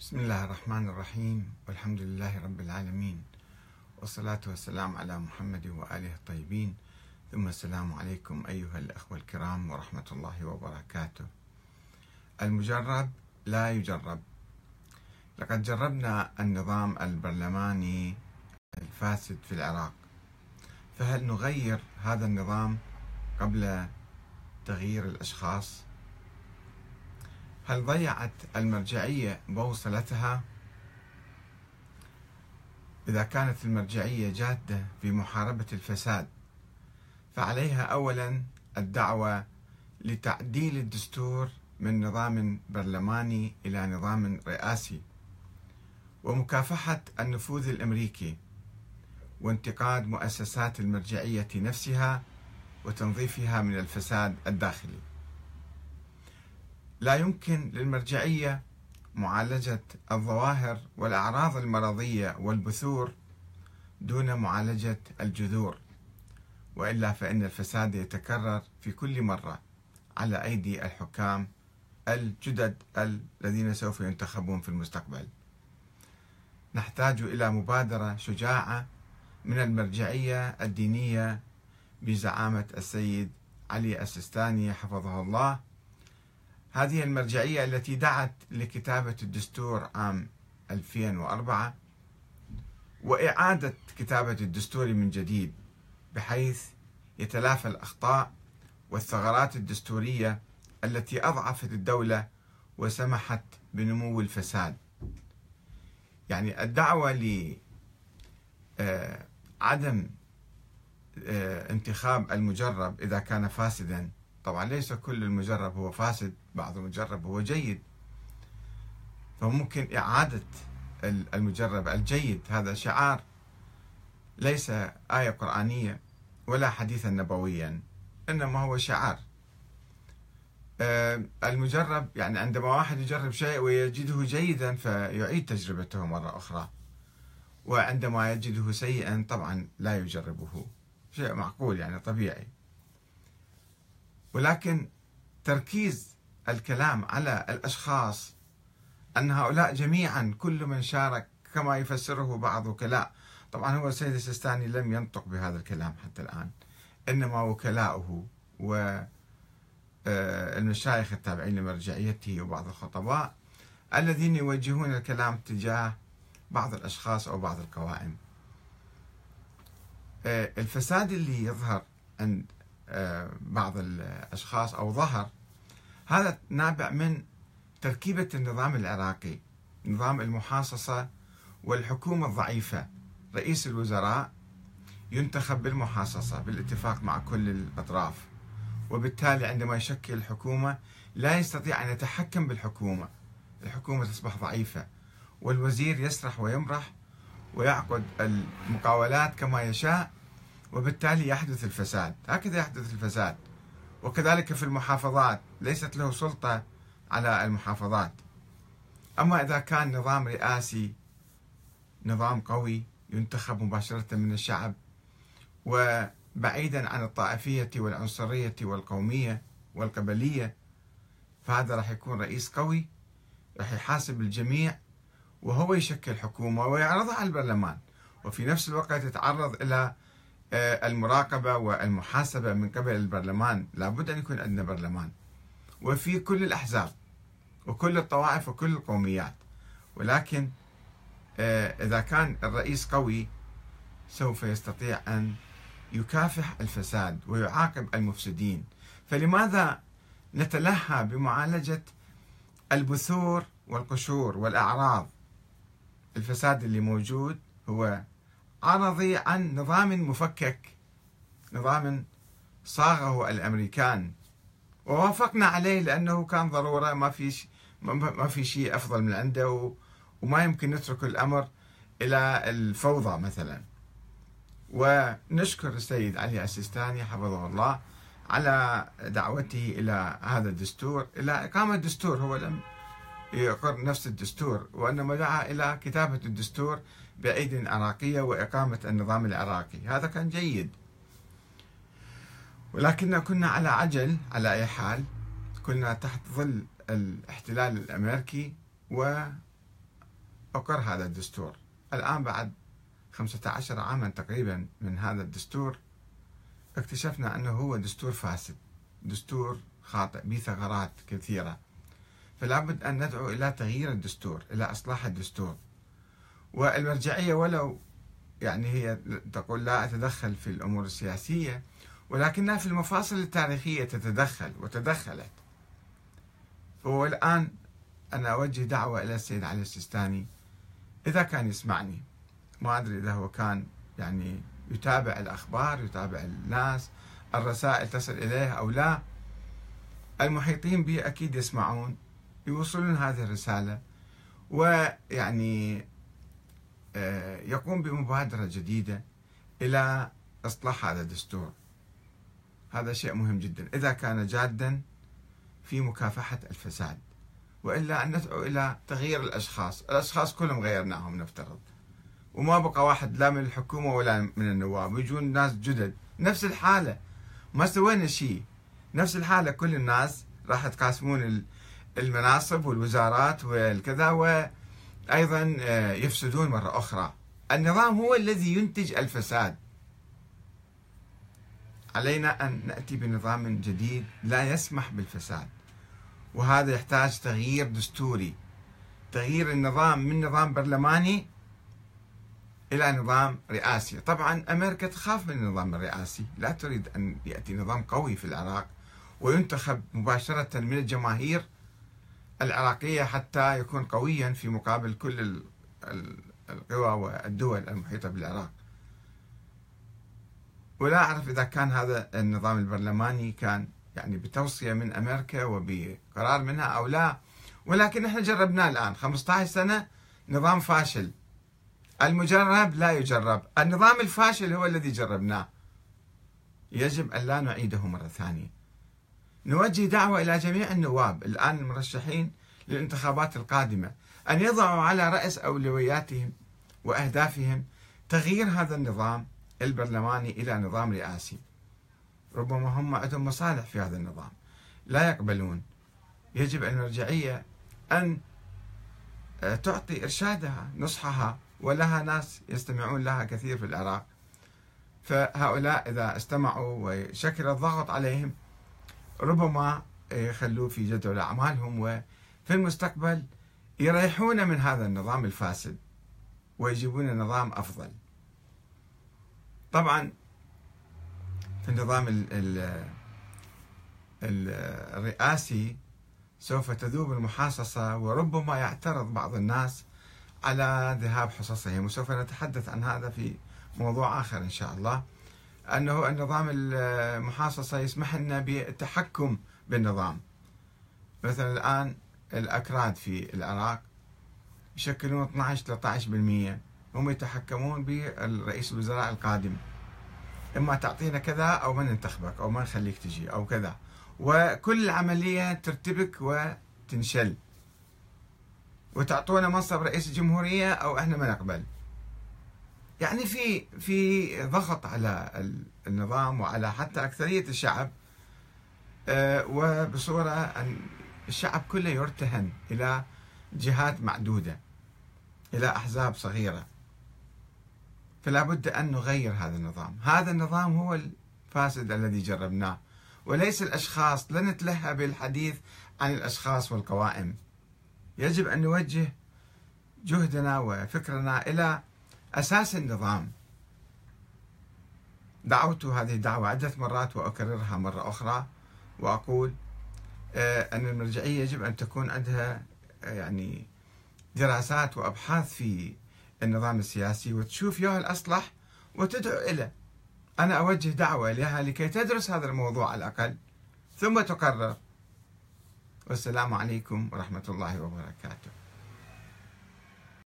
بسم الله الرحمن الرحيم والحمد لله رب العالمين والصلاة والسلام على محمد وآله الطيبين. ثم السلام عليكم أيها الأخوة الكرام ورحمة الله وبركاته. المجرب لا يجرب. لقد جربنا النظام البرلماني الفاسد في العراق. فهل نغير هذا النظام قبل تغيير الأشخاص؟ هل ضيعت المرجعية بوصلتها؟ إذا كانت المرجعية جادة في محاربة الفساد فعليها أولا الدعوة لتعديل الدستور من نظام برلماني إلى نظام رئاسي ومكافحة النفوذ الأمريكي وانتقاد مؤسسات المرجعية نفسها وتنظيفها من الفساد الداخلي لا يمكن للمرجعية معالجة الظواهر والأعراض المرضية والبثور دون معالجة الجذور وإلا فإن الفساد يتكرر في كل مرة على أيدي الحكام الجدد الذين سوف ينتخبون في المستقبل. نحتاج إلى مبادرة شجاعة من المرجعية الدينية بزعامة السيد علي السيستاني حفظه الله هذه المرجعية التي دعت لكتابة الدستور عام 2004 وإعادة كتابة الدستور من جديد بحيث يتلافى الأخطاء والثغرات الدستورية التي أضعفت الدولة وسمحت بنمو الفساد. يعني الدعوة لعدم آه، انتخاب المجرب إذا كان فاسدا طبعا ليس كل المجرب هو فاسد بعض المجرب هو جيد. فممكن إعادة المجرب الجيد هذا شعار ليس آية قرآنية ولا حديثا نبويا إنما هو شعار. آه، المجرب يعني عندما واحد يجرب شيء ويجده جيدا فيعيد تجربته مرة أخرى. وعندما يجده سيئا طبعا لا يجربه. شيء معقول يعني طبيعي. ولكن تركيز الكلام على الأشخاص أن هؤلاء جميعا كل من شارك كما يفسره بعض وكلاء طبعا هو السيد السيستاني لم ينطق بهذا الكلام حتى الآن إنما وكلاؤه و آه، المشايخ التابعين لمرجعيته وبعض الخطباء الذين يوجهون الكلام تجاه بعض الأشخاص أو بعض القوائم. آه، الفساد اللي يظهر عند بعض الأشخاص أو ظهر. هذا نابع من تركيبة النظام العراقي نظام المحاصصة والحكومة الضعيفة. رئيس الوزراء ينتخب بالمحاصصة بالاتفاق مع كل الأطراف. وبالتالي عندما يشكل الحكومة لا يستطيع أن يتحكم بالحكومة. الحكومة تصبح ضعيفة والوزير يسرح ويمرح ويعقد المقاولات كما يشاء. وبالتالي يحدث الفساد. هكذا يحدث الفساد. وكذلك في المحافظات. ليست له سلطة على المحافظات. أما إذا كان نظام رئاسي نظام قوي ينتخب مباشرة من الشعب وبعيدا عن الطائفية والعنصرية والقومية والقبلية فهذا راح يكون رئيس قوي راح يحاسب الجميع وهو يشكل حكومة ويعرضها على البرلمان. وفي نفس الوقت يتعرض إلى المراقبة والمحاسبة من قبل البرلمان لابد أن يكون عندنا برلمان. وفي كل الأحزاب وكل الطوائف وكل القوميات. ولكن آه، إذا كان الرئيس قوي سوف يستطيع أن يكافح الفساد ويعاقب المفسدين. فلماذا نتلهى بمعالجة البثور والقشور والأعراض؟ الفساد اللي موجود هو عرضي عن نظام مفكك نظام صاغه الأمريكان. ووافقنا عليه لأنه كان ضرورة ما في ما في شيء أفضل من عنده وما يمكن نترك الأمر إلى الفوضى مثلا. ونشكر السيد علي السيستاني حفظه الله على دعوته إلى هذا الدستور إلى إقامة دستور هو لم يقر نفس الدستور وإنما دعا إلى كتابة الدستور بأيد عراقية وإقامة النظام العراقي. هذا كان جيد. ولكننا كنا على عجل على أي حال كنا تحت ظل الاحتلال الأمريكي أقر هذا الدستور. الآن بعد 15 عاما تقريبا من هذا الدستور اكتشفنا أنه هو دستور فاسد دستور خاطئ به ثغرات كثيرة. فلا بد أن ندعو إلى تغيير الدستور إلى إصلاح الدستور. والمرجعية ولو يعني هي تقول لا أتدخل في الأمور السياسية ولكنها في المفاصل التاريخية تتدخل وتدخلت. فهو الآن أنا أوجه دعوة إلى السيد علي السيستاني إذا كان يسمعني. ما أدري إذا هو كان يعني يتابع الأخبار يتابع الناس الرسائل تصل إليه أو لا. المحيطين به أكيد يسمعون. يوصلون هذه الرسالة. ويعني آه، يقوم بمبادرة جديدة إلى إصلاح هذا الدستور. هذا شيء مهم جدا. إذا كان جادا في مكافحة الفساد وإلا أن ندعو إلى تغيير الأشخاص. الأشخاص كلهم غيرناهم نفترض. وما بقى واحد لا من الحكومة ولا من النواب. ويجون ناس جدد. نفس الحالة. ما سوينا شيء. نفس الحالة. كل الناس راح تقاسمون المناصب والوزارات والكذا وأيضا آه، يفسدون مرة أخرى. النظام هو الذي ينتج الفساد. علينا أن نأتي بنظام جديد لا يسمح بالفساد وهذا يحتاج تغيير دستوري. تغيير النظام من نظام برلماني إلى نظام رئاسي. طبعا أمريكا تخاف من النظام الرئاسي. لا تريد أن يأتي نظام قوي في العراق وينتخب مباشرة من الجماهير العراقية حتى يكون قويا في مقابل كل القوى والدول المحيطة بالعراق. ولا أعرف إذا كان هذا النظام البرلماني كان يعني بتوصية من أمريكا وبقرار منها أو لا. ولكن إحنا جربناه الآن. 15 سنة نظام فاشل. المجرب لا يجرب. النظام الفاشل هو الذي جربناه. يجب أن لا نعيده مرة ثانية. نوجه دعوة إلى جميع النواب الآن المرشحين للانتخابات القادمة أن يضعوا على رأس أولوياتهم وأهدافهم تغيير هذا النظام البرلماني إلى نظام رئاسي. ربما هم عندهم مصالح في هذا النظام. لا يقبلون. يجب المرجعية أن آه، تعطي إرشادها نصحها ولها ناس يستمعون لها كثير في العراق. فهؤلاء إذا استمعوا وشكل الضغط عليهم ربما يخلوا في جدول أعمالهم وفي المستقبل يريحون من هذا النظام الفاسد ويجيبون نظام أفضل. طبعا في النظام الرئاسي سوف تذوب المحاصصة وربما يعترض بعض الناس على ذهاب حصصهم وسوف نتحدث عن هذا في موضوع آخر إن شاء الله. أنه النظام المحاصصة يسمح لنا بالتحكم بالنظام. مثلا الآن الأكراد في العراق يشكلون 12 13% هم يتحكمون بالرئيس الوزراء القادم. إما تعطينا كذا أو ما ننتخبك أو ما نخليك تجي أو كذا. وكل العملية ترتبك وتنشل. وتعطونا منصب رئيس الجمهورية أو إحنا ما نقبل. يعني في في ضغط على النظام وعلى حتى أكثرية الشعب آه، وبصورة أن الشعب كله يرتهن إلى جهات معدودة إلى أحزاب صغيرة. فلا بد أن نغير هذا النظام. هذا النظام هو الفاسد الذي جربناه وليس الأشخاص لا نتلهى بالحديث عن الأشخاص والقوائم. يجب أن نوجه جهدنا وفكرنا إلى أساس النظام. دعوت هذه الدعوة عدة مرات وأكررها مرة أخرى وأقول آه، أن المرجعية يجب أن تكون عندها آه، يعني دراسات وأبحاث في النظام السياسي وتشوف يا الأصلح وتدعو إليه أنا أوجه دعوة لها لكي تدرس هذا الموضوع على الأقل ثم تقرر. والسلام عليكم ورحمة الله وبركاته.